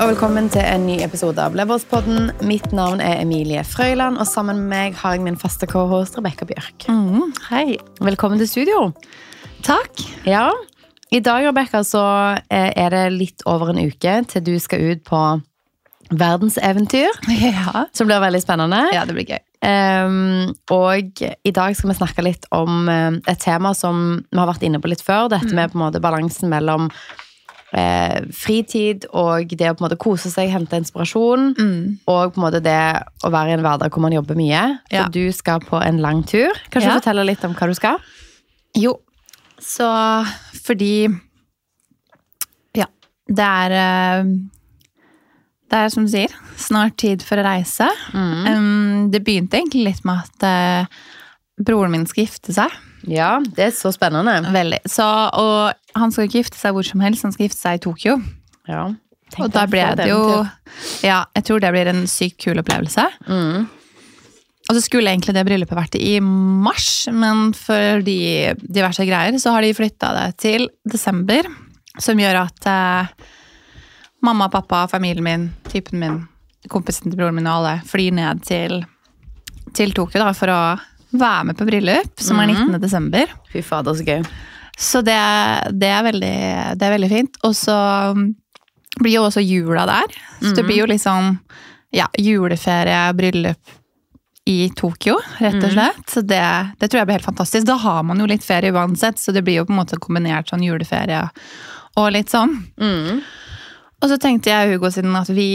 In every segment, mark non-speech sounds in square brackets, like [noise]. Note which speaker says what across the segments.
Speaker 1: Og velkommen til en ny episode av Leverspodden. Mitt navn er Emilie Frøyland, og sammen med meg har jeg min faste cohost Rebekka Bjørk.
Speaker 2: Mm, hei.
Speaker 1: Velkommen til studio.
Speaker 2: Takk.
Speaker 1: Ja, I dag Rebecca, så eh, er det litt over en uke til du skal ut på verdenseventyr,
Speaker 2: Ja.
Speaker 1: som blir veldig spennende.
Speaker 2: ja, det blir gøy.
Speaker 1: Um, og i dag skal vi snakke litt om eh, et tema som vi har vært inne på litt før. Dette med på en måte balansen mellom eh, fritid og det å på en måte kose seg, hente inspirasjon. Og på en måte det å være i en hverdag hvor man jobber mye.
Speaker 2: Ja.
Speaker 1: du skal på en lang tur. Kan du
Speaker 2: Ja.
Speaker 1: fortelle litt om hva du skal?
Speaker 2: Jo, så fordi Ja, det er eh, Det er som du sier, snart tid for å reise. Um, det begynte egentlig litt med at eh, broren min skal gifte seg.
Speaker 1: Ja, det er så spennende.
Speaker 2: Veldig. Så, og han skal ikke gifte seg hvor som helst, han skal gifte seg i Tokyo.
Speaker 1: Ja.
Speaker 2: Og da ble det jo. Ja, jeg tror det blir en sykt kul opplevelse.
Speaker 1: Mm.
Speaker 2: Og så skulle egentlig det bryllupet vært i mars, men fordi diverse greier, så har de flytta det til desember. Som gjør at eh, mamma, pappa, familien min, typen min, kompisen til broren min og alle flyr ned til, til Tokyo da, for å være med på bryllup, som er 19. desember.
Speaker 1: Fy fader, så gøy.
Speaker 2: Så det, det, er veldig, det er veldig fint. Og så blir jo også jula der. Så det blir jo liksom ja, juleferie, bryllup i Tokyo, rett og slett. Så det, det tror jeg blir helt fantastisk. Da har man jo litt ferie uansett, så det blir jo på en måte kombinert sånn juleferie og litt sånn.
Speaker 1: Mm.
Speaker 2: Og så tenkte jeg Hugo siden at vi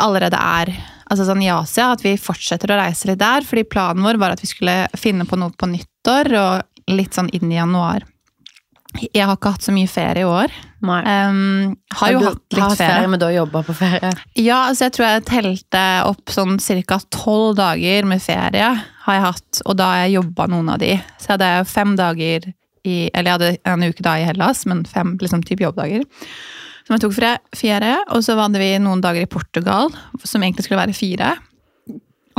Speaker 2: allerede er altså sånn i Asia, at vi fortsetter å reise litt der. Fordi planen vår var at vi skulle finne på noe på nyttår og litt sånn inn i januar. Jeg har ikke hatt så mye ferie i år.
Speaker 1: Nei.
Speaker 2: Um, har jo
Speaker 1: du
Speaker 2: hatt litt
Speaker 1: har
Speaker 2: ferie.
Speaker 1: men du har jobba på ferie.
Speaker 2: Ja, altså jeg tror jeg telte opp sånn ca. tolv dager med ferie har jeg hatt, og da har jeg jobba noen av de. Så jeg hadde fem dager i Eller jeg hadde en uke da i Hellas, men fem liksom type jobbdager. Som jeg tok fra ferie, og så hadde vi noen dager i Portugal, som egentlig skulle være fire.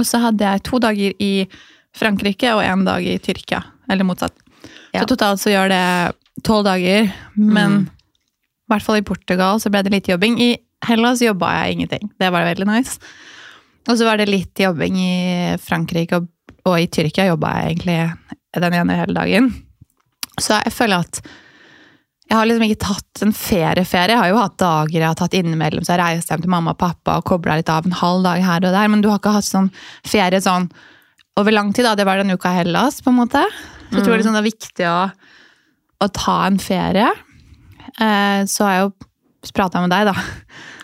Speaker 2: Og så hadde jeg to dager i Frankrike og en dag i Tyrkia. Eller motsatt.
Speaker 1: Ja.
Speaker 2: Så totalt så gjør det tolv dager, men i hvert fall i Portugal så ble det litt jobbing. I Hellas jobba jeg ingenting. Det var veldig nice. Og så var det litt jobbing i Frankrike, og, og i Tyrkia jobba jeg egentlig den ene hele dagen. Så jeg føler at jeg har liksom ikke tatt en ferieferie. Jeg har jo hatt dager jeg har tatt innimellom, så jeg reiste hjem til mamma og pappa og kobla litt av en halv dag her og der, men du har ikke hatt sånn ferie sånn over lang tid. da, Det var den uka i Hellas, på en måte. Så jeg tror liksom det er viktig å, å ta en ferie. Eh, så har jeg jo prata med deg, da.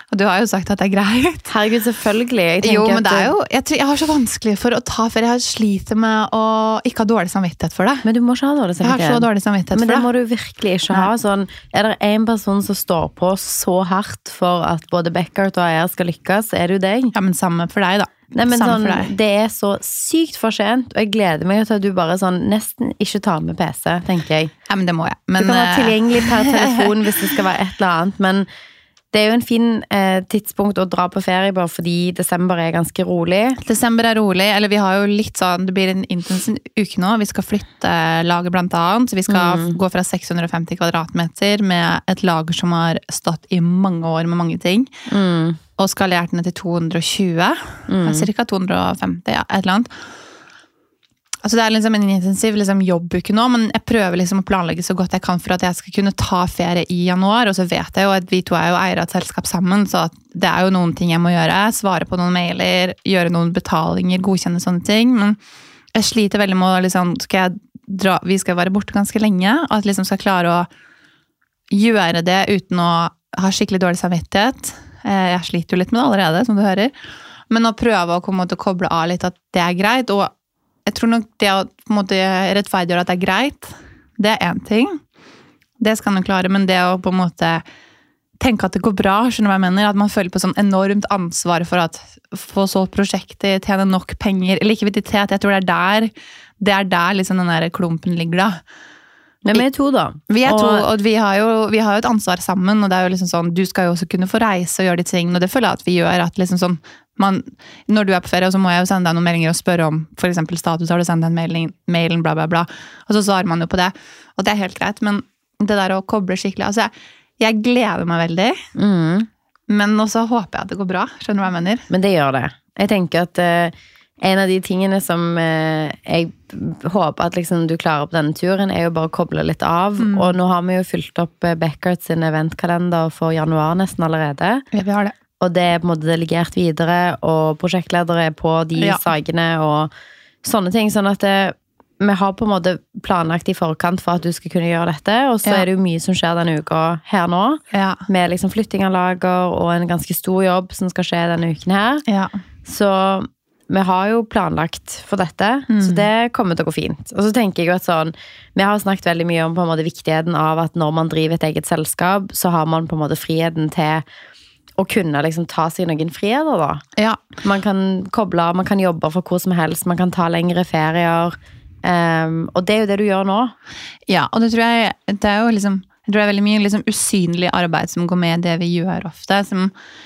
Speaker 2: Og du har jo sagt at det er greit.
Speaker 1: Herregud, selvfølgelig. Jeg
Speaker 2: Jo, men det er jo, jeg, tror, jeg har så vanskelig for å ta ferie. Jeg sliter med å ikke ha dårlig samvittighet for det.
Speaker 1: Men du må ikke ha dårlig samvittighet.
Speaker 2: Jeg har så dårlig samvittighet
Speaker 1: Men det må du virkelig ikke ha. Sånn, er det én person som står på så hardt for at både Beckert og jeg skal lykkes, er det jo deg.
Speaker 2: Ja, men samme for deg, da.
Speaker 1: Nei, men sånn, det er så sykt for sent, og jeg gleder meg til at du bare sånn nesten ikke tar med PC, tenker jeg.
Speaker 2: Ja, men det må jeg.
Speaker 1: Du kan være
Speaker 2: eh,
Speaker 1: tilgjengelig per [laughs] telefon hvis det skal være et eller annet, men det er jo en fin eh, tidspunkt å dra på ferie bare fordi desember er ganske rolig.
Speaker 2: Desember er rolig, eller vi har jo litt sånn Det blir en intensiv uke nå. Vi skal flytte lager, blant annet. Så vi skal
Speaker 1: Mm.
Speaker 2: gå fra 650 kvadratmeter med et lager som har stått i mange år med mange ting,
Speaker 1: Mm.
Speaker 2: og skalert ned til 220. Cirka 250, ja. Et eller annet. Altså det er liksom en intensiv liksom, jobbuke nå, men jeg prøver liksom å planlegge så godt jeg kan for at jeg skal kunne ta ferie i januar. Og så vet jeg jo at vi to er jo eiere av et selskap sammen, så det er jo noen ting jeg må gjøre. Svare på noen mailer, gjøre noen betalinger, godkjenne sånne ting. Men jeg sliter veldig med å liksom skal dra, Vi skal være borte ganske lenge, og at liksom skal klare å gjøre det uten å ha skikkelig dårlig samvittighet. Eh, Jeg sliter jo litt med det allerede, som du hører. Men å prøve å komme til å koble av litt at det er greit. Og jeg tror nok det å på en måte rettferdiggjøre at det er greit, det er én ting. Det skal man klare, men det å på en måte tenke at det går bra, skjønner du hva jeg mener? At man føler på sånn enormt ansvar for at få solgt prosjektet, tjene nok penger. Likviditet, jeg tror det er der det er der liksom den der klumpen ligger, da.
Speaker 1: Men vi er to, da.
Speaker 2: Vi er to,
Speaker 1: Og-
Speaker 2: og vi har, jo, vi har jo et ansvar sammen. og det er jo liksom sånn, Du skal jo også kunne få reise og gjøre de tingene, og det føler jeg at vi gjør. at liksom sånn, man, Når du er på ferie, så må jeg jo sende deg noen meldinger og spørre om eksempel status. Har du sendt den mailing, mailen, bla, bla, bla. Og så svarer man jo på det. Og det er helt greit, men det der å koble skikkelig altså jeg, jeg gleder meg veldig.
Speaker 1: Mm.
Speaker 2: Men også håper jeg at det går bra. Skjønner du hva jeg mener?
Speaker 1: Men det gjør det. Jeg tenker at eh, en av de tingene som eh, jeg håper at liksom du klarer på denne turen, er jo bare å koble litt av. Og nå har vi jo fylt opp eh, Beckert sin eventkalender for januar nesten allerede.
Speaker 2: Ja, vi har det.
Speaker 1: Og det er på en måte delegert videre, og prosjektledere er på de
Speaker 2: Ja.
Speaker 1: sakene og sånne ting. Sånn at det, vi har på en måte planlagt i forkant for at du skal kunne gjøre dette, og så
Speaker 2: Ja.
Speaker 1: er det jo mye som skjer denne uka her nå.
Speaker 2: Ja.
Speaker 1: Med liksom flytting av lager og en ganske stor jobb som skal skje denne uken her.
Speaker 2: ja.
Speaker 1: Så vi har jo planlagt for dette, så det kommer til å gå fint. Og så tenker jeg jo at sånn, Vi har snakket veldig mye om på en måte viktigheten av at når man driver et eget selskap, så har man på en måte friheten til å kunne liksom ta seg noen friheter, da.
Speaker 2: ja.
Speaker 1: Man kan koble av, man kan jobbe for hvor som helst, man kan ta lengre ferier. Um, og det er jo det du gjør nå.
Speaker 2: Ja, og det tror jeg det er jo liksom jeg tror det er veldig mye liksom usynlig arbeid som går med det vi gjør ofte. Som,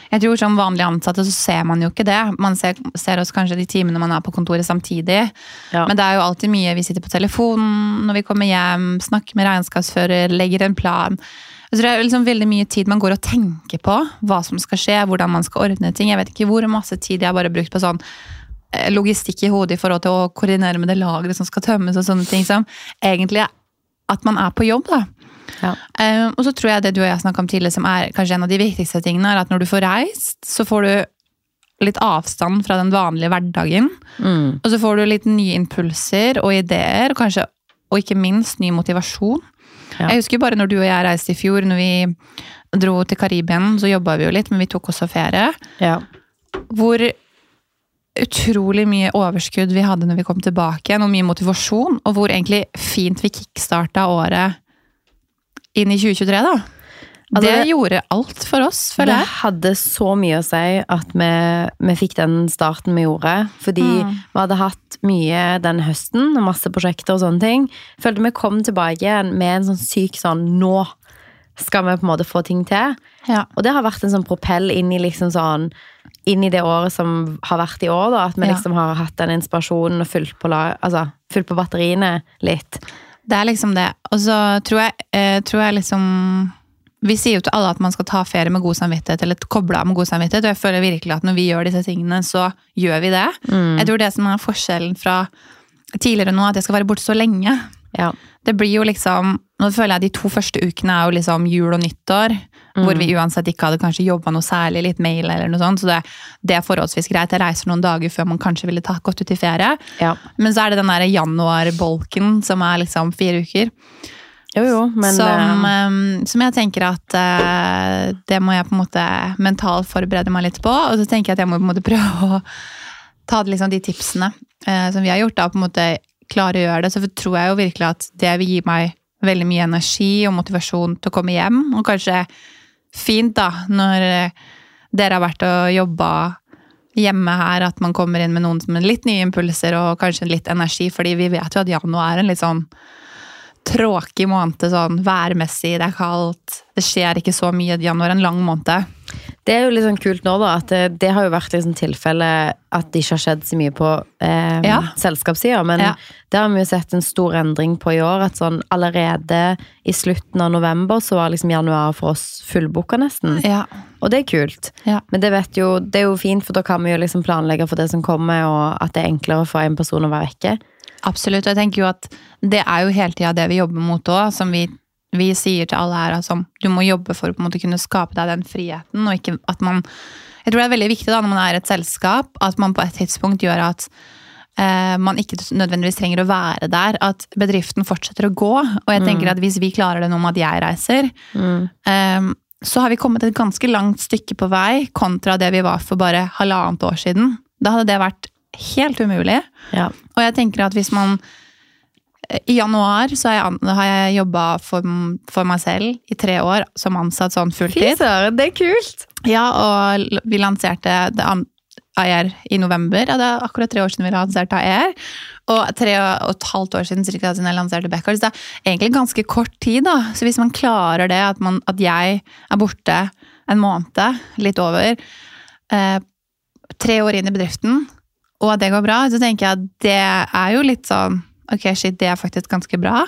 Speaker 2: jeg tror Som vanlige ansatte så ser man jo ikke det. Man ser, ser oss kanskje de timene man er på kontoret samtidig.
Speaker 1: Ja.
Speaker 2: Men det er jo alltid mye vi sitter på telefonen når vi kommer hjem, snakker med regnskapsfører, legger en plan. Jeg tror det er liksom veldig mye tid man går og tenker på hva som skal skje, hvordan man skal ordne ting. Jeg vet ikke hvor masse tid jeg har bare brukt på sånn eh, logistikk i hodet i forhold til å koordinere med det lageret som skal tømmes og sånne ting. Som egentlig at man er på jobb, da.
Speaker 1: Ja.
Speaker 2: Um, og så tror jeg det du og jeg snakka om tidligere, som er kanskje en av de viktigste tingene, er at når du får reist, så får du litt avstand fra den vanlige hverdagen.
Speaker 1: Mm.
Speaker 2: Og så får du litt nye impulser og ideer, og kanskje, og ikke minst ny motivasjon.
Speaker 1: Ja.
Speaker 2: Jeg husker bare når du og jeg reiste i fjor, når vi dro til Karibien, så jobba vi jo litt, men vi tok også ferie.
Speaker 1: Ja.
Speaker 2: Hvor utrolig mye overskudd vi hadde når vi kom tilbake igjen, og mye motivasjon, og hvor egentlig fint vi kickstarta året inn i 2023, da.
Speaker 1: Altså,
Speaker 2: det
Speaker 1: det-
Speaker 2: gjorde alt for oss,
Speaker 1: Det
Speaker 2: føler jeg.
Speaker 1: hadde så mye å si at vi, vi fikk den starten vi gjorde. Fordi
Speaker 2: Mm.
Speaker 1: vi hadde hatt mye den høsten, og masse prosjekter og sånne ting. Følte vi kom tilbake igjen med en sånn syk sånn Nå skal vi på en måte få ting til.
Speaker 2: Ja.
Speaker 1: Og det har vært en sånn propell inn i liksom sånn inn i det året som har vært i år, da. At vi
Speaker 2: Ja.
Speaker 1: liksom har hatt den inspirasjonen og fylt på, altså, fylt på batteriene litt.
Speaker 2: Det er liksom det. Og så tror jeg, eh, tror jeg liksom Vi sier jo til alle at man skal ta ferie med god samvittighet, eller koble av med god samvittighet, og jeg føler virkelig at når vi gjør disse tingene, så gjør vi det. Jeg tror det som er forskjellen fra tidligere nå, at jeg skal være borte så lenge.
Speaker 1: Ja.
Speaker 2: Det blir jo liksom Nå føler jeg de to første ukene er jo liksom jul og nyttår. Hvor vi uansett ikke hadde kanskje jobba noe særlig, litt mail eller noe sånt. Så det, det er forholdsvis greit. Jeg reiser noen dager før man kanskje ville ta, gått ut i ferie.
Speaker 1: ja.
Speaker 2: Men så er det den der januarbolken som er liksom fire uker.
Speaker 1: Jo, jo, men
Speaker 2: som,
Speaker 1: eh,
Speaker 2: som jeg tenker at uh, det må jeg på en måte mentalt forberede meg litt på. Og så tenker jeg at jeg må på en måte prøve å ta liksom de tipsene uh, som vi har gjort. da, på en måte klare å gjøre det. Så tror jeg jo virkelig at det vil gi meg veldig mye energi og motivasjon til å komme hjem. Og kanskje fint da, når dere har vært og jobba hjemme her, at man kommer inn med noen med litt nye impulser og kanskje litt energi, fordi vi vet jo at januar er en litt sånn tråkig måned, sånn værmessig, det er kaldt, det skjer ikke så mye. i Januar en lang måned.
Speaker 1: Det er jo litt sånn kult nå, da, at det, det har jo vært liksom tilfelle at det ikke har skjedd så mye på eh,
Speaker 2: Ja.
Speaker 1: selskapssida, men
Speaker 2: Ja.
Speaker 1: det har vi jo sett en stor endring på i år. At sånn allerede i slutten av november så var liksom januar for oss fullbooka nesten.
Speaker 2: Ja.
Speaker 1: Og det er kult. Men det, vet jo, det er jo fint, for da kan vi jo liksom planlegge for det som kommer, og at det er enklere for en person å være vekke.
Speaker 2: Absolutt. Og jeg tenker jo at det er jo hele tida det vi jobber mot òg, som vi, vi sier til alle her. Altså, du må jobbe for å kunne skape deg den friheten, og ikke at man Jeg tror det er veldig viktig da, når man er et selskap, at man på et tidspunkt gjør at eh, man ikke nødvendigvis trenger å være der. At bedriften fortsetter å gå. Og jeg tenker at hvis vi klarer det nå med at jeg reiser, eh, så har vi kommet et ganske langt stykke på vei kontra det vi var for bare halvannet år siden. Da hadde det vært helt umulig.
Speaker 1: Ja.
Speaker 2: Og jeg tenker at hvis man I januar så har jeg, an- har jeg jobba for, for meg selv i tre år som ansatt sånn
Speaker 1: Fy
Speaker 2: fulltid.
Speaker 1: søren, det er kult!
Speaker 2: Ja, og vi lanserte det an- AER i november. Ja, det er akkurat tre år siden vi lanserte AER. Og tre og et halvt år siden, cirka, siden jeg lanserte Backwards. Det er egentlig ganske kort tid. da. Så hvis man klarer det, at, man, at jeg er borte en måned, litt over, eh, tre år inn i bedriften, og at det går bra, så tenker jeg at det er jo litt sånn Ok, shit, det er faktisk ganske bra.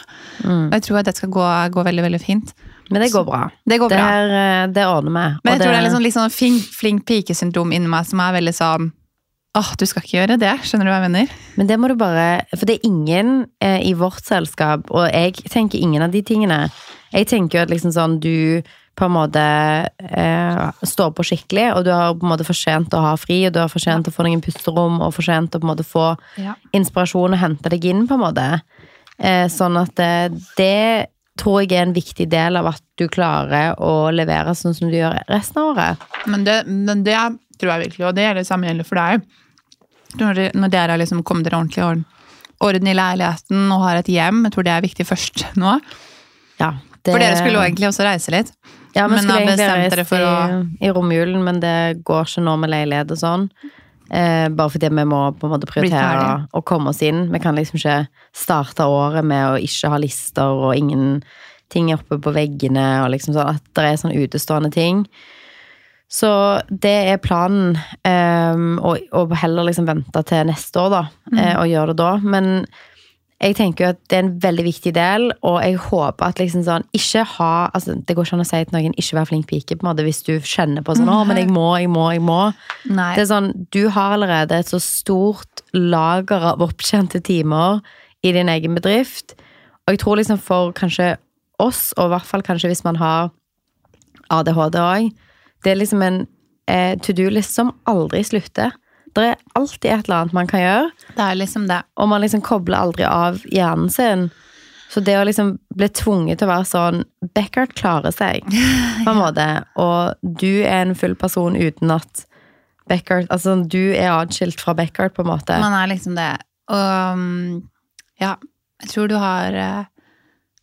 Speaker 1: Mm.
Speaker 2: Og jeg tror at det skal gå, gå veldig, veldig fint.
Speaker 1: Men det går bra.
Speaker 2: Det går bra.
Speaker 1: det, er, det ordner vi.
Speaker 2: Men jeg tror det er litt sånn, litt sånn flink, flink pike-syndrom inni meg som er veldig sånn Åh, du skal ikke gjøre det. Skjønner du hva jeg mener?
Speaker 1: Men det må du bare For det er ingen eh, i vårt selskap, og jeg tenker ingen av de tingene. Jeg tenker jo at liksom sånn du på en måte eh, står på skikkelig, og du har på en måte fortjent å ha fri, og du har fortjent å få noen pusterom, og fortjent å på en måte få
Speaker 2: Ja.
Speaker 1: inspirasjon og hente deg inn, på en måte. Eh, sånn at det, det tror jeg er en viktig del av at du klarer å levere sånn som du gjør resten av året.
Speaker 2: Men det, men det tror jeg virkelig, og det gjelder samme gjelder for deg. Når, når dere har liksom kommet dere ordentlig i orden, orden i leiligheten og har et hjem, jeg tror det er viktig først nå.
Speaker 1: Ja, det,
Speaker 2: For dere skulle jo egentlig også reise litt.
Speaker 1: Ja, vi skulle egentlig reist
Speaker 2: for å...
Speaker 1: i, i romjulen, men det går ikke nå med leilighet og sånn. Eh, bare fordi vi må på en måte prioritere å komme oss inn. Vi kan liksom ikke starte året med å ikke ha lister og ingen ting oppe på veggene, og liksom sånn at det er sånne utestående ting. Så det er planen, um, og, og heller liksom vente til neste år, da, eh, og gjøre det da. Men jeg tenker jo at det er en veldig viktig del, og jeg håper at liksom sånn Ikke ha altså Det går ikke an å si til noen 'ikke vær flink pike' på en måte hvis du kjenner på sånn 'Å, men jeg må, jeg må, jeg må'.
Speaker 2: Nei.
Speaker 1: Det er sånn, Du har allerede et så stort lager av opptjente timer i din egen bedrift. Og jeg tror liksom for kanskje oss, og i hvert fall kanskje hvis man har ADHD òg, det er liksom en eh, to do-list som aldri slutter. Det er alltid et eller annet man kan gjøre.
Speaker 2: Det er liksom det.
Speaker 1: Og man liksom kobler aldri av hjernen sin. Så det å liksom bli tvunget til å være sånn Beckert klarer seg, [laughs] på en måte. Og du er en full person uten at Beckert Altså, du er atskilt fra Beckert, på en måte.
Speaker 2: Man er liksom det. Og um, ja, jeg tror du har eh,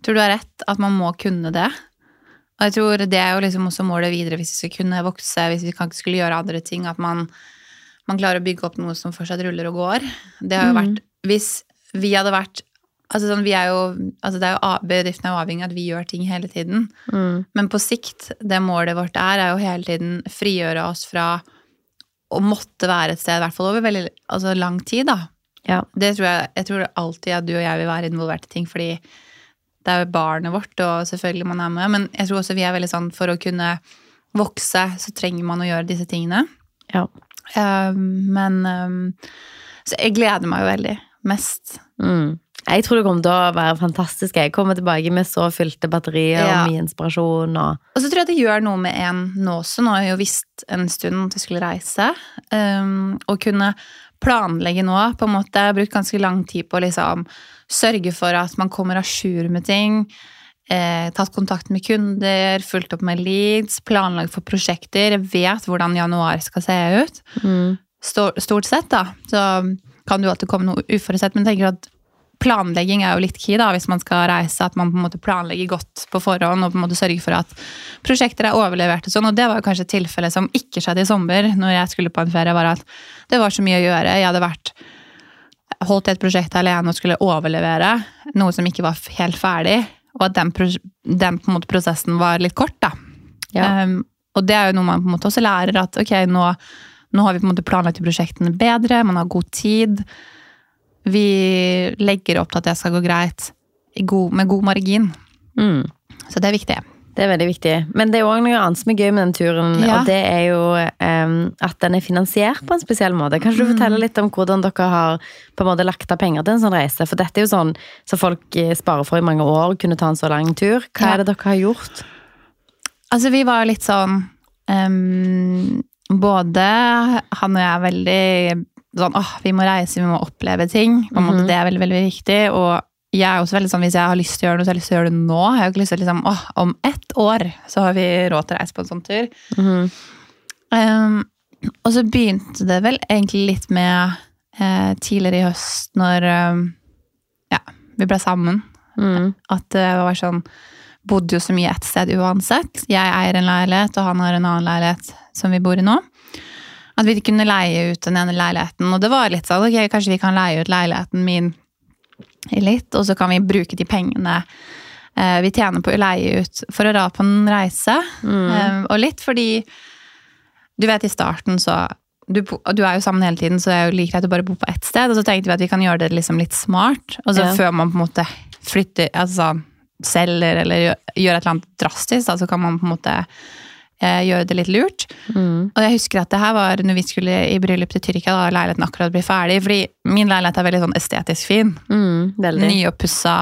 Speaker 2: jeg tror du har rett at man må kunne det. Og jeg tror det er jo liksom også målet videre hvis vi skal kunne vokse, hvis vi ikke skulle gjøre andre ting, at man, man klarer å bygge opp noe som fortsatt ruller og går. Det har jo vært Hvis vi hadde vært Altså sånn, vi er jo, altså det er jo Bedriften er jo avhengig av at vi gjør ting hele tiden.
Speaker 1: Mm.
Speaker 2: Men på sikt, det målet vårt er, er jo hele tiden frigjøre oss fra å måtte være et sted, i hvert fall over veldig altså lang tid, da.
Speaker 1: Ja.
Speaker 2: Det tror jeg, jeg tror alltid at du og jeg vil være involvert i ting, fordi det er jo barnet vårt, og selvfølgelig man er med, men jeg tror også vi er veldig sånn, for å kunne vokse, så trenger man å gjøre disse tingene.
Speaker 1: Ja.
Speaker 2: Um, men um, Så jeg gleder meg jo veldig. Mest.
Speaker 1: Mm. Jeg tror det kommer til å være fantastisk. Jeg kommer tilbake med så fylte batterier
Speaker 2: Ja.
Speaker 1: og mye inspirasjon. Og...
Speaker 2: Og så tror jeg det gjør noe med en nå også. Nå har jeg jo visst en stund at jeg skulle reise. Um, og kunne planlegge nå. på en måte, Jeg har brukt ganske lang tid på å liksom sørge for at man kommer a jour med ting. Eh, tatt kontakt med kunder, fulgt opp med leads, planlagt for prosjekter. Jeg vet hvordan januar skal se ut.
Speaker 1: Mm.
Speaker 2: Stort sett, da. Så kan det jo alltid komme noe uforutsett, men jeg tenker at planlegging er jo litt key da, hvis man skal reise. At man på en måte planlegger godt på forhånd og på en måte sørger for at prosjekter er overlevert. Og sånn, og det var jo kanskje et tilfelle som ikke skjedde i sommer, når jeg skulle på en ferie. var at Det var så mye å gjøre. Jeg hadde vært holdt et prosjekt alene og skulle overlevere noe som ikke var helt ferdig. Og at den, den måte prosessen var litt kort. da.
Speaker 1: Ja.
Speaker 2: Um, og det er jo noe man på en måte også lærer, at ok, nå, nå har vi på en måte planlagt prosjektene bedre, man har god tid. Vi legger opp til at det skal gå greit i god, med god margin.
Speaker 1: Mm.
Speaker 2: Så det er viktig.
Speaker 1: Det er veldig viktig. Men det er òg noe annet som er gøy med den turen,
Speaker 2: Ja.
Speaker 1: og det er jo um, at den er finansiert på en spesiell måte. Kan du fortelle litt om hvordan dere har på en måte lagt av penger til en sånn reise? For dette er jo sånn som folk eh, sparer for i mange år, kunne ta en så lang tur. Hva
Speaker 2: Ja.
Speaker 1: er det dere har gjort?
Speaker 2: Altså, vi var litt sånn um, Både han og jeg er veldig sånn åh, vi må reise, vi må oppleve ting. På en måte,
Speaker 1: Mhm.
Speaker 2: Det er veldig, veldig viktig. Og jeg er også veldig sånn, hvis jeg har lyst til å gjøre noe, så har jeg lyst til å gjøre det nå. Jeg har ikke lyst til liksom, å, om ett år så har vi råd til å reise på en sånn tur.
Speaker 1: Mhm.
Speaker 2: Um, og så begynte det vel egentlig litt med eh, tidligere i høst, når um, ja, vi ble sammen.
Speaker 1: Mm.
Speaker 2: At det var sånn Bodde jo så mye ett sted uansett. Jeg eier en leilighet, og han har en annen leilighet som vi bor i nå. At vi kunne leie ut den ene leiligheten. Og det var litt sånn, ok, kanskje vi kan leie ut leiligheten min litt, og så kan vi bruke de pengene eh, vi tjener på å leie ut for å dra på en reise.
Speaker 1: Mm.
Speaker 2: Eh, og litt fordi Du vet, i starten så du, du er jo sammen hele tiden, så det er jo like greit å bare bo på ett sted. Og så tenkte vi at vi kan gjøre det liksom litt smart. Og så
Speaker 1: Ja.
Speaker 2: før man på en måte flytter Altså selger eller gjør, gjør et eller annet drastisk, da, så kan man på en måte gjøre det litt lurt.
Speaker 1: Mm.
Speaker 2: Og jeg husker at det her var når vi skulle i bryllup til Tyrkia, da leiligheten akkurat ble ferdig. Fordi min leilighet er veldig sånn estetisk fin.
Speaker 1: Mm, veldig.
Speaker 2: Nyoppussa,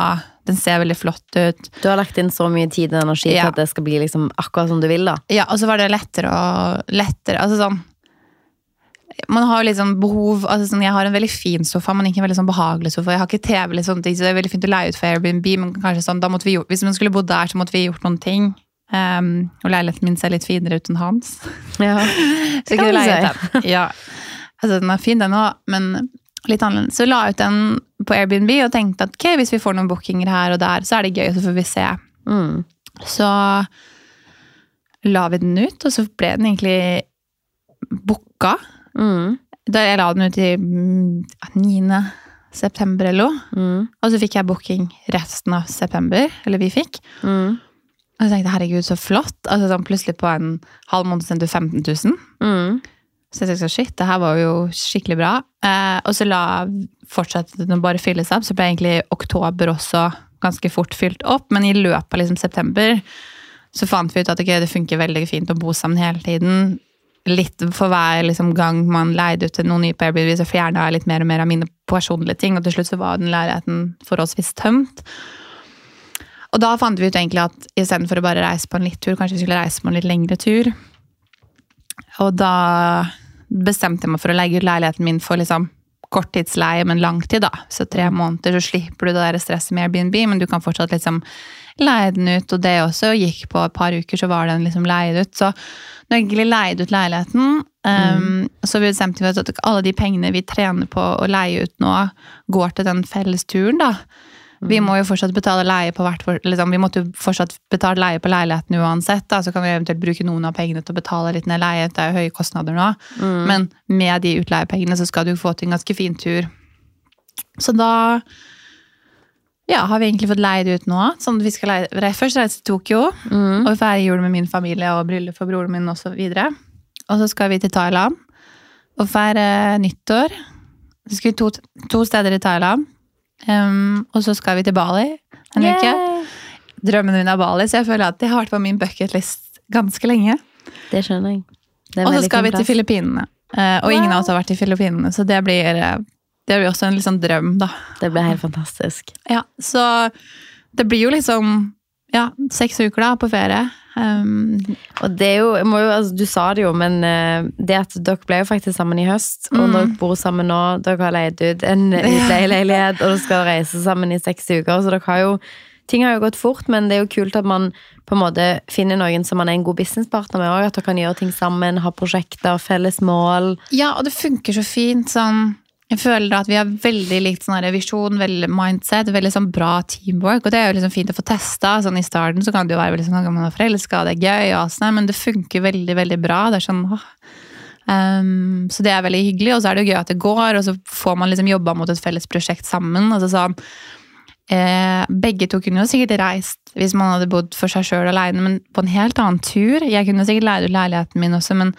Speaker 2: den ser veldig flott ut.
Speaker 1: Du har lagt inn så mye tid og energi
Speaker 2: Ja.
Speaker 1: til at det skal bli liksom akkurat som du vil, da.
Speaker 2: Ja, og så var det lettere og lettere. Altså sånn Man har litt sånn behov altså sånn, Jeg har en veldig fin sofa, men ikke en veldig sånn behagelig sofa. Jeg har ikke TV, ting, så det er veldig fint å leie ut for Airbnb, men kanskje sånn, da måtte vi, gjort- hvis man skulle bodd der, så måtte vi gjort noen ting. Um, og leiligheten min ser litt finere ut enn hans.
Speaker 1: Ja. [laughs]
Speaker 2: Så
Speaker 1: kan du si.
Speaker 2: Ja. Altså, den er fin, den òg, men litt annerledes. Så la jeg ut den på Airbnb og tenkte at ok, hvis vi får noen bookinger her og der, så er det gøy, så får vi se.
Speaker 1: Mm.
Speaker 2: Så la vi den ut, og så ble den egentlig booka.
Speaker 1: Mm.
Speaker 2: Da jeg la den ut i mm, 9. september eller noe.
Speaker 1: Mm.
Speaker 2: Og så fikk jeg booking resten av september. Eller vi fikk.
Speaker 1: Mm.
Speaker 2: Og jeg tenkte herregud, så flott. Altså sånn Plutselig på en halv måned sendte du 15 000.
Speaker 1: Mm.
Speaker 2: Så jeg tenkte shit, det her var jo skikkelig bra. Eh, og så la fortsatte den bare fylle seg opp, så ble egentlig oktober også ganske fort fylt opp. Men i løpet av liksom september så fant vi ut at okay, det funker veldig fint å bo sammen hele tiden. Litt for hver liksom, gang man leide ut til noen nye på Airbnb, så fjerna jeg litt mer og mer av mine personlige ting. Og til slutt så var den leiligheten forholdsvis tømt. Og da fant vi ut egentlig at istedenfor å bare reise på en litt tur, kanskje vi skulle reise på en litt lengre tur. Og da bestemte jeg meg for å legge ut leiligheten min for liksom korttidsleie, men langtid, da. Så tre måneder, så slipper du det der stresset med Airbnb, men du kan fortsatt liksom leie den ut. Og det også gikk på et par uker, så var den liksom leid ut. Så når jeg egentlig leid ut leiligheten, um, så bestemte vi oss at alle de pengene vi trener på å leie ut nå, går til den felles turen, da. Vi må jo fortsatt betale leie på hvert liksom, Vi måtte jo fortsatt betale leie på leiligheten uansett. Da. Så kan vi eventuelt bruke noen av pengene til å betale litt ned leie. Det er jo høye kostnader nå. Men med de utleiepengene så skal du få til en ganske fin tur. Så da ja, har vi egentlig fått leid ut nå. Sånn vi skal leie, først reise til Tokyo
Speaker 1: Mm.
Speaker 2: og feire jul med min familie og bryllup for broren min osv. Og, og så skal vi til Thailand og feire nyttår. Så skal vi to, to steder i Thailand. Um, og så skal vi til Bali en uke. Drømmen min er Bali, så jeg føler at det har vært på min bucketlist ganske lenge.
Speaker 1: Det skjønner jeg. Det
Speaker 2: Og så skal vi til. Filippinene. Uh, og ingen av oss har vært i Filippinene, så det blir, eh, det blir også en liksom drøm, da.
Speaker 1: Det blir helt fantastisk.
Speaker 2: Ja, så det blir jo liksom ja, seks uker da på ferie. Um,
Speaker 1: Og det er jo, jo altså, Du sa det jo, men uh, det at dere ble jo faktisk sammen i høst, og
Speaker 2: Mm.
Speaker 1: dere bor sammen nå, dere har leid ut en [laughs] utleieleilighet, og dere skal reise sammen i seks uker, så dere har jo Ting har jo gått fort, men det er jo kult at man på en måte finner noen som man er en god businesspartner med Også, At dere kan gjøre ting sammen, ha prosjekter, felles mål.
Speaker 2: ja, og det funker så fint. Sånn, jeg føler at vi har veldig likt sånn visjon, veldig mindset, veldig sånn bra teamwork. Og det er jo liksom fint å få testa. Sånn, I starten så kan det jo være veldig sånn man er forelska, det er gøy, og sånn, men det funker veldig veldig bra. Det er sånn, åh. Um, så det er veldig hyggelig, og så er det jo gøy at det går, og så får man liksom jobba mot et felles prosjekt sammen. Altså sånn, eh, begge to kunne jo sikkert reist hvis man hadde bodd for seg sjøl aleine, men på en helt annen tur. Jeg kunne sikkert leid ut leiligheten min også, men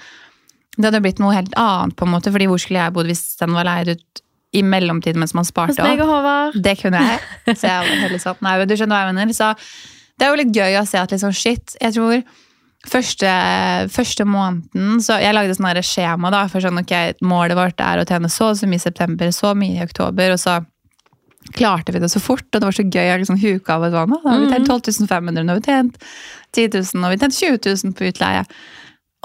Speaker 2: det hadde blitt noe helt annet, på en måte, fordi hvor skulle jeg bodd hvis den var leid ut i mellomtiden mens man sparte opp? Det kunne jeg. Så jeg var heller sånn, nei, du skjønner hva jeg mener. Så det er jo litt gøy å se at liksom, shit, jeg tror første, første måneden, så jeg lagde sånn skjema da, for sånn, ok, målet vårt er å tjene så så mye i september, så mye i oktober, og så klarte vi det så fort, og det var så gøy å liksom huka av et vann. Da har vi tjent 12 500, nå har vi tjent 10 000, nå har vi tjent 20 000 på utleie.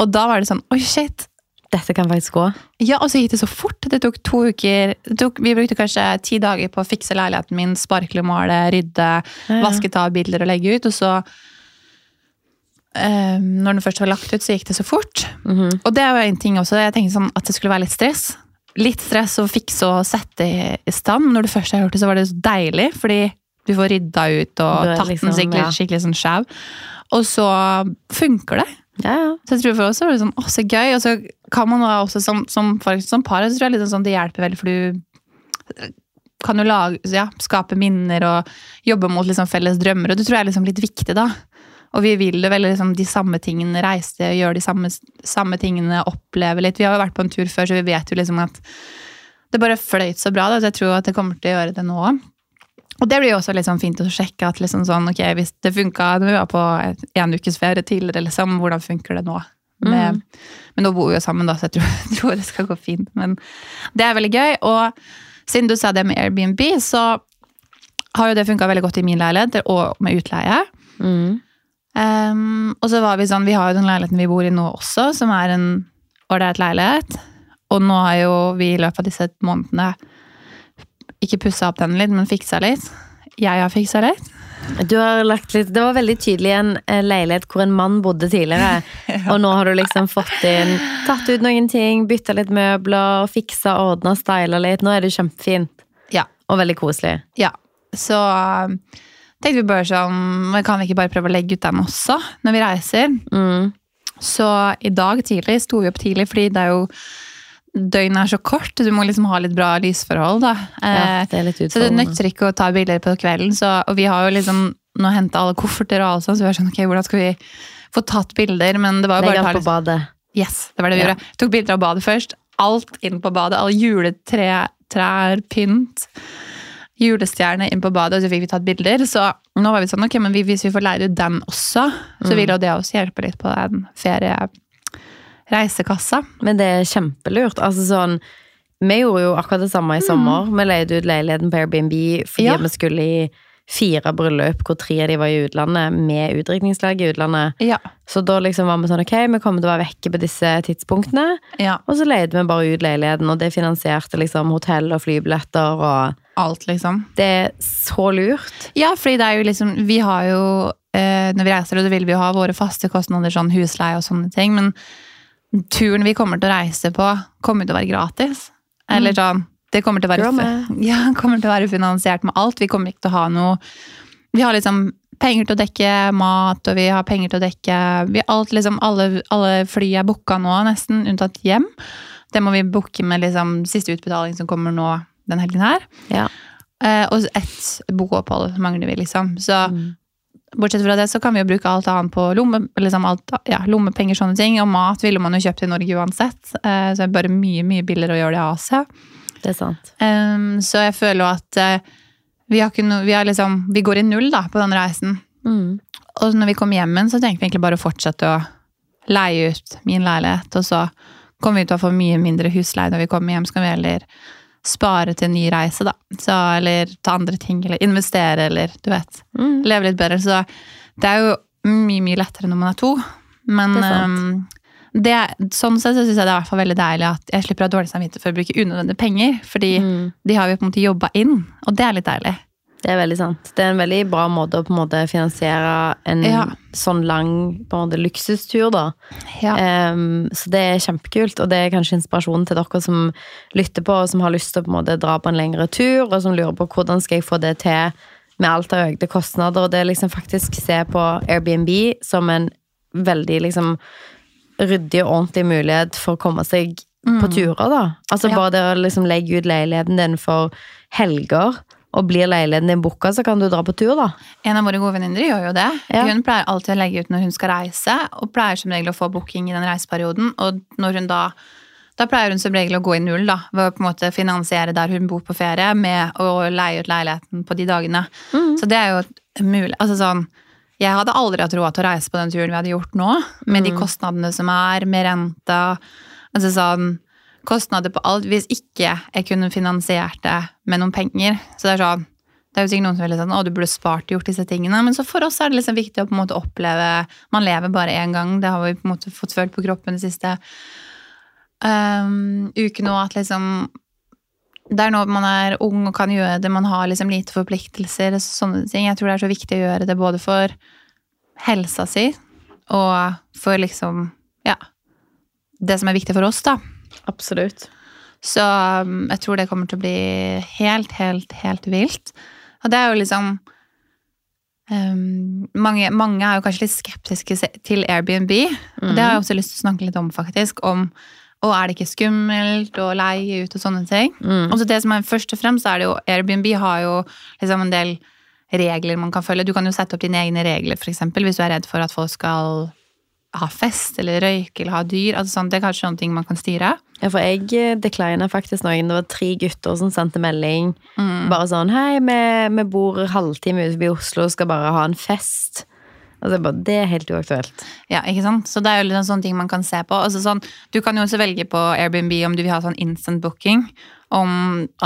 Speaker 2: Og da var det sånn, oi shit,
Speaker 1: Dette kan faktisk gå.
Speaker 2: ja, og så gikk det så fort. Det tok to uker. Det tok, vi brukte kanskje ti dager på å fikse leiligheten min, sparkle, male, rydde,
Speaker 1: Ja.
Speaker 2: vaske, ta bilder og legge ut. Og så, eh, når den først var lagt ut, så gikk det så fort.
Speaker 1: Mhm.
Speaker 2: Og det er jo en ting også, jeg tenkte sånn at det skulle være litt stress. Litt stress å fikse og sette i stand. Når du først har gjort det, så var det så deilig, fordi du får rydda ut og tatt
Speaker 1: liksom,
Speaker 2: den skikkelig,
Speaker 1: ja.
Speaker 2: skikkelig sånn skjev. Og så funker det.
Speaker 1: Ja, ja.
Speaker 2: Så jeg tror for oss så var det sånn, å, så gøy. Og så kan man også som, som, for, som par, så tror jeg liksom sånn, det hjelper veldig, for du kan jo lage, ja, skape minner og jobbe mot liksom felles drømmer, og det tror jeg er liksom litt viktig da. Og vi vil jo vel liksom de samme tingene, reise, gjøre de samme, samme tingene, oppleve litt. Vi har jo vært på en tur før, så vi vet jo liksom at det bare fløyt så bra, da, så jeg tror at det kommer til å gjøre det nå. Og det blir jo også sånn fint å sjekke at liksom sånn, ok, hvis det funka når vi var på en ukes ferie tidligere, liksom, hvordan funker det nå? Med, Men nå bor vi jo sammen, da, så jeg tror, jeg [laughs] tror det skal gå fint. Men det er veldig gøy. Og siden du sa det med Airbnb, så har jo det funka veldig godt i min leilighet, og med utleie.
Speaker 1: Mm.
Speaker 2: Um, og så var vi sånn, vi har jo den leiligheten vi bor i nå også, som er en ålreit leilighet. Og nå har jo vi i løpet av disse månedene ikke pussa opp den litt, men fiksa litt. Jeg har fiksa litt.
Speaker 1: Du har lagt litt, Det var veldig tydelig en eh, leilighet hvor en mann bodde tidligere. [laughs] Og nå har du liksom fått inn Tatt ut noen ting, bytta litt møbler, fiksa, ordna, styla litt. Nå er det kjempefint.
Speaker 2: Ja.
Speaker 1: Og veldig koselig.
Speaker 2: Ja, så um, tenkte vi bare sånn, kan vi ikke bare prøve å legge ut den også når vi reiser?
Speaker 1: Mm.
Speaker 2: Så i dag tidlig sto vi opp tidlig, fordi det er jo døgnet er så kort, du må liksom ha litt bra lysforhold da.
Speaker 1: Ja,
Speaker 2: Eh,
Speaker 1: det er litt
Speaker 2: så det nytter ikke å ta bilder på kvelden, så, og vi har jo liksom nå hentet alle kofferter og alt sånt, så vi har sånn, ok, hvordan skal vi få tatt bilder? Men det var jo bare Legg
Speaker 1: alt
Speaker 2: ta
Speaker 1: på badet.
Speaker 2: Yes, det var det vi
Speaker 1: Ja.
Speaker 2: gjorde. Tok bilder av badet først. Alt inn på badet. Alle juletrær, pynt. Julestjerne inn på badet, og så fikk vi tatt bilder. Så nå var vi sånn, ok, men hvis vi får lære ut den også, så
Speaker 1: Mm.
Speaker 2: vil jo det også hjelpe litt på den ferie-reisekassa.
Speaker 1: Men det er kjempelurt. Altså sånn Vi gjorde jo akkurat det samme i sommer. Vi leide ut leiligheten på Airbnb fordi
Speaker 2: Ja.
Speaker 1: vi skulle i fire bryllup hvor tre av de var i utlandet, med utdrikningslag i utlandet.
Speaker 2: Ja.
Speaker 1: Så da liksom var vi sånn ok, vi kommer til å være vekke på disse tidspunktene.
Speaker 2: ja.
Speaker 1: Og så leide vi bare ut leiligheten, og det finansierte liksom hotell og flybilletter og
Speaker 2: Alt, liksom.
Speaker 1: Det er så lurt.
Speaker 2: Ja, fordi det er jo liksom Vi har jo eh, Når vi reiser, så vil vi jo ha våre faste kostnader, sånn husleie og sånne ting, men turen vi kommer til å reise på, kommer til å være gratis. Eller sånn Det kommer til å være, [laughs] ja, kommer til å være finansiert med alt. Vi kommer ikke til å ha noe Vi har liksom penger til å dekke mat, og vi har penger til å dekke vi, alt, liksom, alle, alle fly er booka nå, nesten, unntatt hjem. Det må vi booke med liksom, siste utbetaling som kommer nå den helgen her.
Speaker 1: Ja.
Speaker 2: Eh, og ett boopphold mangler vi, liksom. Så
Speaker 1: Mm.
Speaker 2: Bortsett fra det så kan vi jo bruke alt annet på lomme, liksom alt, ja, lommepenger, sånne ting. Og mat ville man jo kjøpt i Norge uansett. Eh, så det er bare mye, mye billigere å gjøre det i Asia.
Speaker 1: Det er sant.
Speaker 2: Em, så jeg føler jo at eh, vi, har ikke vi, liksom, vi går i null da, på den reisen.
Speaker 1: Mm.
Speaker 2: Og når vi kommer hjem igjen, så tenker vi egentlig bare å fortsette å leie ut min leilighet. Og så kommer vi til å få mye mindre husleie når vi kommer hjem. Så kan vi heller spare til en ny reise, da. Så, eller ta andre ting, eller investere, eller du vet.
Speaker 1: Mm.
Speaker 2: Leve litt bedre. Så det er jo mye, mye lettere når man er to. Men
Speaker 1: Det er
Speaker 2: ehm, det, sånn sett så syns jeg det er hvert fall veldig deilig at jeg slipper å ha dårlig samvittighet for å bruke unødvendige penger. Fordi
Speaker 1: Mm.
Speaker 2: de har vi på en måte jobba inn, og det er litt deilig.
Speaker 1: Det er veldig sant. Det er en veldig bra måte å på en måte finansiere en
Speaker 2: Ja.
Speaker 1: sånn lang på en måte, luksustur, da.
Speaker 2: Ja.
Speaker 1: Um, så det er kjempekult, og det er kanskje inspirasjonen til dere som lytter på, og som har lyst til å på en måte dra på en lengre tur, og som lurer på hvordan skal jeg få det til med alt av økte kostnader. Og det er liksom faktisk se på Airbnb som en veldig liksom ryddig og ordentlig mulighet for å komme seg på turer, da. Altså
Speaker 2: Ja.
Speaker 1: bare det å liksom legge ut leiligheten din for helger, og blir leiligheten din booka, så kan du dra på tur, da.
Speaker 2: En av våre gode venninner gjør jo det.
Speaker 1: Ja.
Speaker 2: Hun pleier alltid å legge ut når hun skal reise, og pleier som regel å få booking i den reiseperioden. Og når hun da da pleier hun som regel å gå i null, da, ved å på en måte finansiere der hun bor på ferie, med å leie ut leiligheten på de dagene. Så det er jo mulig. Altså sånn, jeg hadde aldri hatt råd til å reise på den turen vi hadde gjort nå, med de kostnadene som er, med renta. Altså sånn, kostnader på alt, hvis ikke jeg kunne finansiert det med noen penger. Så det er sånn, det er jo sikkert noen som vil sånn, å, du burde spart gjort disse tingene, men så for oss er det liksom viktig å på en måte oppleve, man lever bare en gang, det har vi på en måte fått følt på kroppen de siste um, ukene òg, at liksom, det er nå man er ung og kan gjøre det, man har liksom lite forpliktelser, sånne ting. Jeg tror det er så viktig å gjøre det både for helsa si, og for liksom, ja, det som er viktig for oss da.
Speaker 1: Absolutt.
Speaker 2: Så um, jeg tror det kommer til å bli helt, helt, helt vilt. Og det er jo liksom um, mange, mange er jo kanskje litt skeptiske til Airbnb. Og det har jeg også lyst til å snakke litt om, faktisk. Om og er det ikke skummelt å leie ut og sånne ting.
Speaker 1: Mm.
Speaker 2: Og så det som er Først og fremst er det jo Airbnb har jo liksom en del regler man kan følge. Du kan jo sette opp dine egne regler, f.eks. hvis du er redd for at folk skal ha fest eller røyke eller ha dyr. Altså sånn, det er kanskje sånne ting man kan styre.
Speaker 1: Ja, for jeg eh, declina faktisk noen. Det var tre gutter som sendte melding. Bare sånn Hei, vi, vi bor halvtime utenfor Oslo, skal bare ha en fest. Altså, bare, det er helt uaktuelt.
Speaker 2: Ja, ikke sant? Så det er jo litt en sånn ting man kan se på. Altså sånn, du kan jo også velge på Airbnb om du vil ha sånn instant booking. Om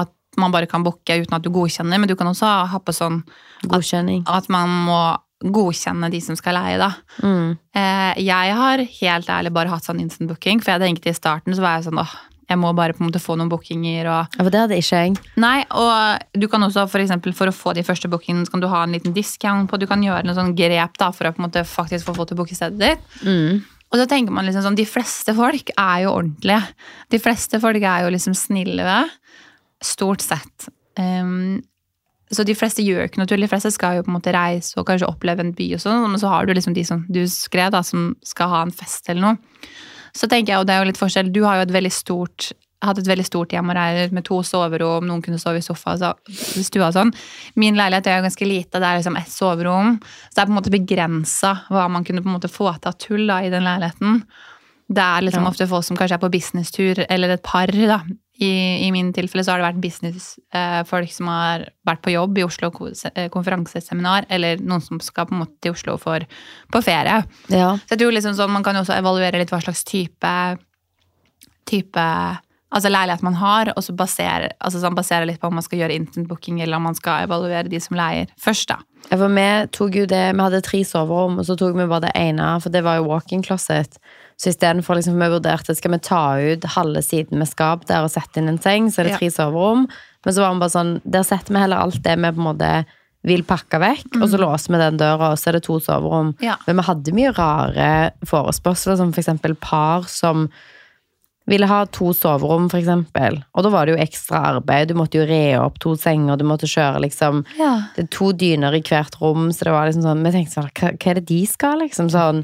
Speaker 2: at man bare kan booke uten at du godkjenner, men du kan også ha på sånn
Speaker 1: at,
Speaker 2: at man må godkjenne de som skal leie, da.
Speaker 1: Mm.
Speaker 2: Eh, jeg har helt ærlig bare hatt sånn instant booking, for jeg tenkte i starten så var jeg sånn åh, jeg må bare på en måte få noen bookinger og
Speaker 1: Ja, for det hadde ikke jeg.
Speaker 2: Nei, og du kan også for eksempel for å få de første bookingene, så kan du ha en liten discount på, du kan gjøre noen sånn grep da, for å på en måte faktisk få folk til å booke stedet ditt.
Speaker 1: Mm.
Speaker 2: Og så tenker man liksom sånn, de fleste folk er jo ordentlige. De fleste folk er jo liksom snille, stort sett. Um, så de fleste gjør ikke noe tull. De fleste skal jo på en måte reise og kanskje oppleve en by og sånn, men så har du liksom de som du skrev, da, som skal ha en fest eller noe. Så tenker jeg, og det er jo litt forskjell, du har jo et veldig stort hatt et veldig stort hjem og reier med to soverom, noen kunne sove i sofa, så, i stua og sånn. Min leilighet er jo ganske lite, det er liksom ett soverom. Så det er på en måte begrensa hva man kunne på en måte få til av tull da, i den leiligheten. Det er liksom
Speaker 1: Ja.
Speaker 2: ofte folk som kanskje er på businesstur, eller et par, da. I, i min tilfelle så har det vært businessfolk som har vært på jobb i Oslo eh, konferanseseminar, eller noen som skal på en måte til Oslo for, på ferie.
Speaker 1: Ja.
Speaker 2: Så jeg tror liksom sånn, Man kan jo også evaluere litt hva slags type, type altså leilighet man har, og så basere, altså sånn, basere litt på om man skal gjøre instant booking, eller om man skal evaluere de som leier først. da.
Speaker 1: Ja, For vi tok jo det Vi hadde tre soverom, og så tok vi bare det ene, for det var jo walk-in closet. Så istedenfor liksom, vi vurderte skal vi ta ut halve siden med skap der og sette inn en seng, så er det
Speaker 2: Ja.
Speaker 1: tre soverom. Men så var vi bare sånn Der setter vi heller alt det vi på en måte vil pakke vekk, og så låser vi den døra, og så er det to soverom.
Speaker 2: Ja.
Speaker 1: Men vi hadde mye rare forespørsler, som for eksempel par som ville ha to soverom, for eksempel. Og da var det jo ekstra arbeid. Du måtte jo re opp to senger, du måtte kjøre liksom
Speaker 2: Ja.
Speaker 1: to dyner i hvert rom, så det var liksom sånn Vi tenkte sånn, hva, hva er det de skal, liksom? Sånn.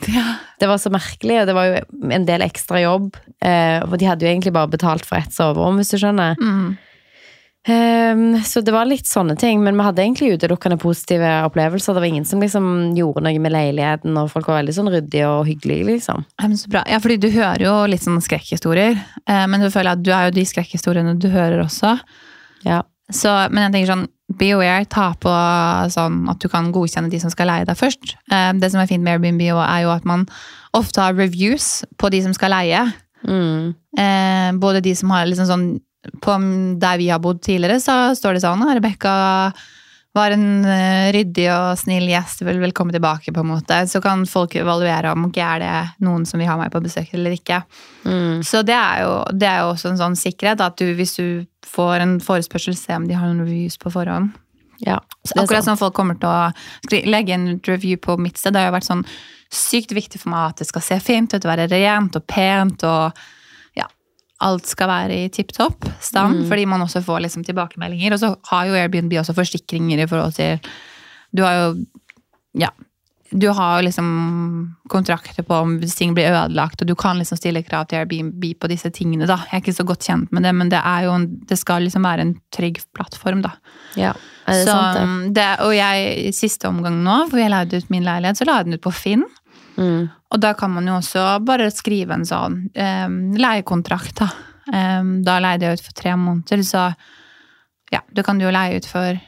Speaker 1: Det var så merkelig, og det var jo en del ekstra jobb. Eh, for de hadde jo egentlig bare betalt for ett soverom, hvis du skjønner.
Speaker 2: Mm.
Speaker 1: Ehm, så det var litt sånne ting, men vi hadde egentlig utelukkende positive opplevelser. Det var ingen som liksom gjorde noe med leiligheten, og folk var veldig sånn ryddige og hyggelige, liksom.
Speaker 2: Ja, men så bra. Ja, fordi du hører jo litt sånn skrekkhistorier, eh, men du føler at du er jo de skrekkhistoriene du hører også.
Speaker 1: Ja.
Speaker 2: Så, men jeg tenker sånn, be aware, ta på sånn at du kan godkjenne de som skal leie deg først. Eh, Det som er fint med Airbnb er jo at man ofte har reviews på de som skal leie.
Speaker 1: Mm.
Speaker 2: Eh, både de som har liksom sånn På der vi har bodd tidligere, så står det sånn at Rebekka var en eh, ryddig og snill gjest, vil velkommen tilbake, på en måte. Så kan folk evaluere om ikke er det noen som vil ha meg på besøk eller ikke.
Speaker 1: Mm.
Speaker 2: Så det er jo, det er jo også en sånn sikkerhet, at du, hvis du får en forespørsel, se om de har noen reviews på forhånd.
Speaker 1: ja.
Speaker 2: Så akkurat sånn folk kommer til å legge en review på mitt sted, det har jo vært sånn sykt viktig for meg at det skal se fint ut, være rent og pent, og alt skal være i tipptopp stand, fordi man også får liksom tilbakemeldinger. Og så har jo Airbnb også forsikringer i forhold til Du har jo Ja. Du har liksom kontrakter på om ting blir ødelagt, og du kan liksom stille krav til Airbnb på disse tingene. da. Jeg er ikke så godt kjent med det, men det, er jo en, det skal liksom være en trygg plattform. da.
Speaker 1: Ja, er det
Speaker 2: Så,
Speaker 1: sant, det?
Speaker 2: det, og jeg, i siste omgang nå, hvor jeg leide ut min leilighet, så la jeg den ut på Finn.
Speaker 1: Mm.
Speaker 2: Og da kan man jo også bare skrive en sånn um, leiekontrakt, da. Um, da leide jeg ut for tre måneder, så ja, da kan du jo leie ut for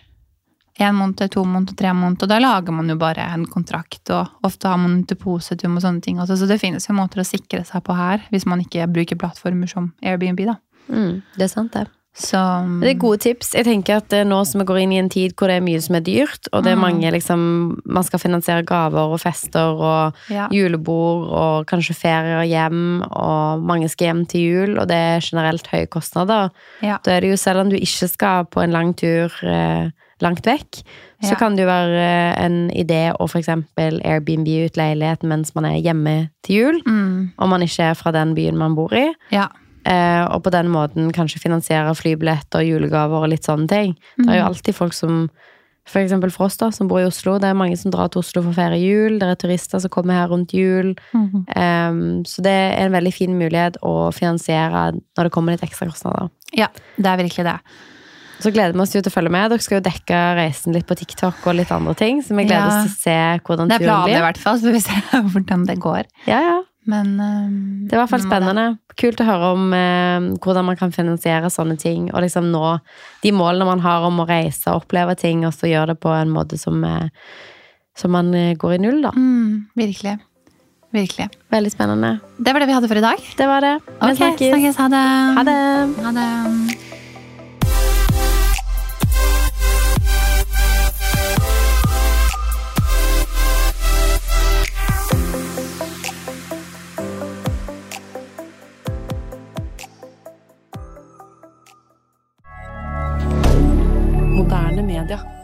Speaker 2: én måned, to måneder, tre måneder, og da lager man jo bare en kontrakt, og ofte har man depositum og sånne ting også, så det finnes jo måter å sikre seg på her, hvis man ikke bruker plattformer som Airbnb, da.
Speaker 1: Mm. Det er sant, det.
Speaker 2: Så
Speaker 1: Det er gode tips. Jeg tenker at nå som vi går inn i en tid hvor det er mye som er dyrt, og det er
Speaker 2: Mm.
Speaker 1: mange liksom Man skal finansiere gaver og fester og
Speaker 2: ja.
Speaker 1: julebord og kanskje ferier hjem, og mange skal hjem til jul, og det er generelt høye kostnader.
Speaker 2: Ja.
Speaker 1: Da er det jo selv om du ikke skal på en lang tur eh, langt vekk, så
Speaker 2: Ja.
Speaker 1: kan det jo være eh, en idé å eksempel Airbnb ut leiligheten mens man er hjemme til jul,
Speaker 2: Mm,
Speaker 1: om man ikke er fra den byen man bor i.
Speaker 2: ja.
Speaker 1: Eh, og på den måten kanskje finansiere flybilletter, julegaver og litt sånne ting. Det er jo alltid folk som For eksempel for oss, da, som bor i Oslo. Det er mange som drar til Oslo for å feire jul. Det er turister som kommer her rundt jul.
Speaker 2: Mm
Speaker 1: -hmm. um, så det er en veldig fin mulighet å finansiere når det kommer litt ekstra kostnader.
Speaker 2: Ja, det er virkelig det.
Speaker 1: Så gleder vi oss jo til å følge med. Dere skal jo dekke reisen litt på TikTok og litt andre ting. Så vi gleder
Speaker 2: Ja.
Speaker 1: oss til å se hvordan
Speaker 2: Det er planen i hvert fall, så vi ser [laughs] hvordan det går.
Speaker 1: Ja, ja.
Speaker 2: Men um,
Speaker 1: Det er i hvert fall
Speaker 2: spennende. det-.
Speaker 1: Kult å høre om eh, hvordan man kan finansiere sånne ting. Og liksom nå de målene man har om å reise og oppleve ting, og så gjøre det på en måte som, eh, som man eh, går i null, da.
Speaker 2: Mm, virkelig. Virkelig.
Speaker 1: Veldig spennende.
Speaker 2: Det var det vi hadde for i dag.
Speaker 1: Det var det. Vi
Speaker 2: Ok,
Speaker 1: snakkes.
Speaker 2: snakkes. Ha det.
Speaker 1: Ha det.
Speaker 2: Ha det.
Speaker 3: milliardaire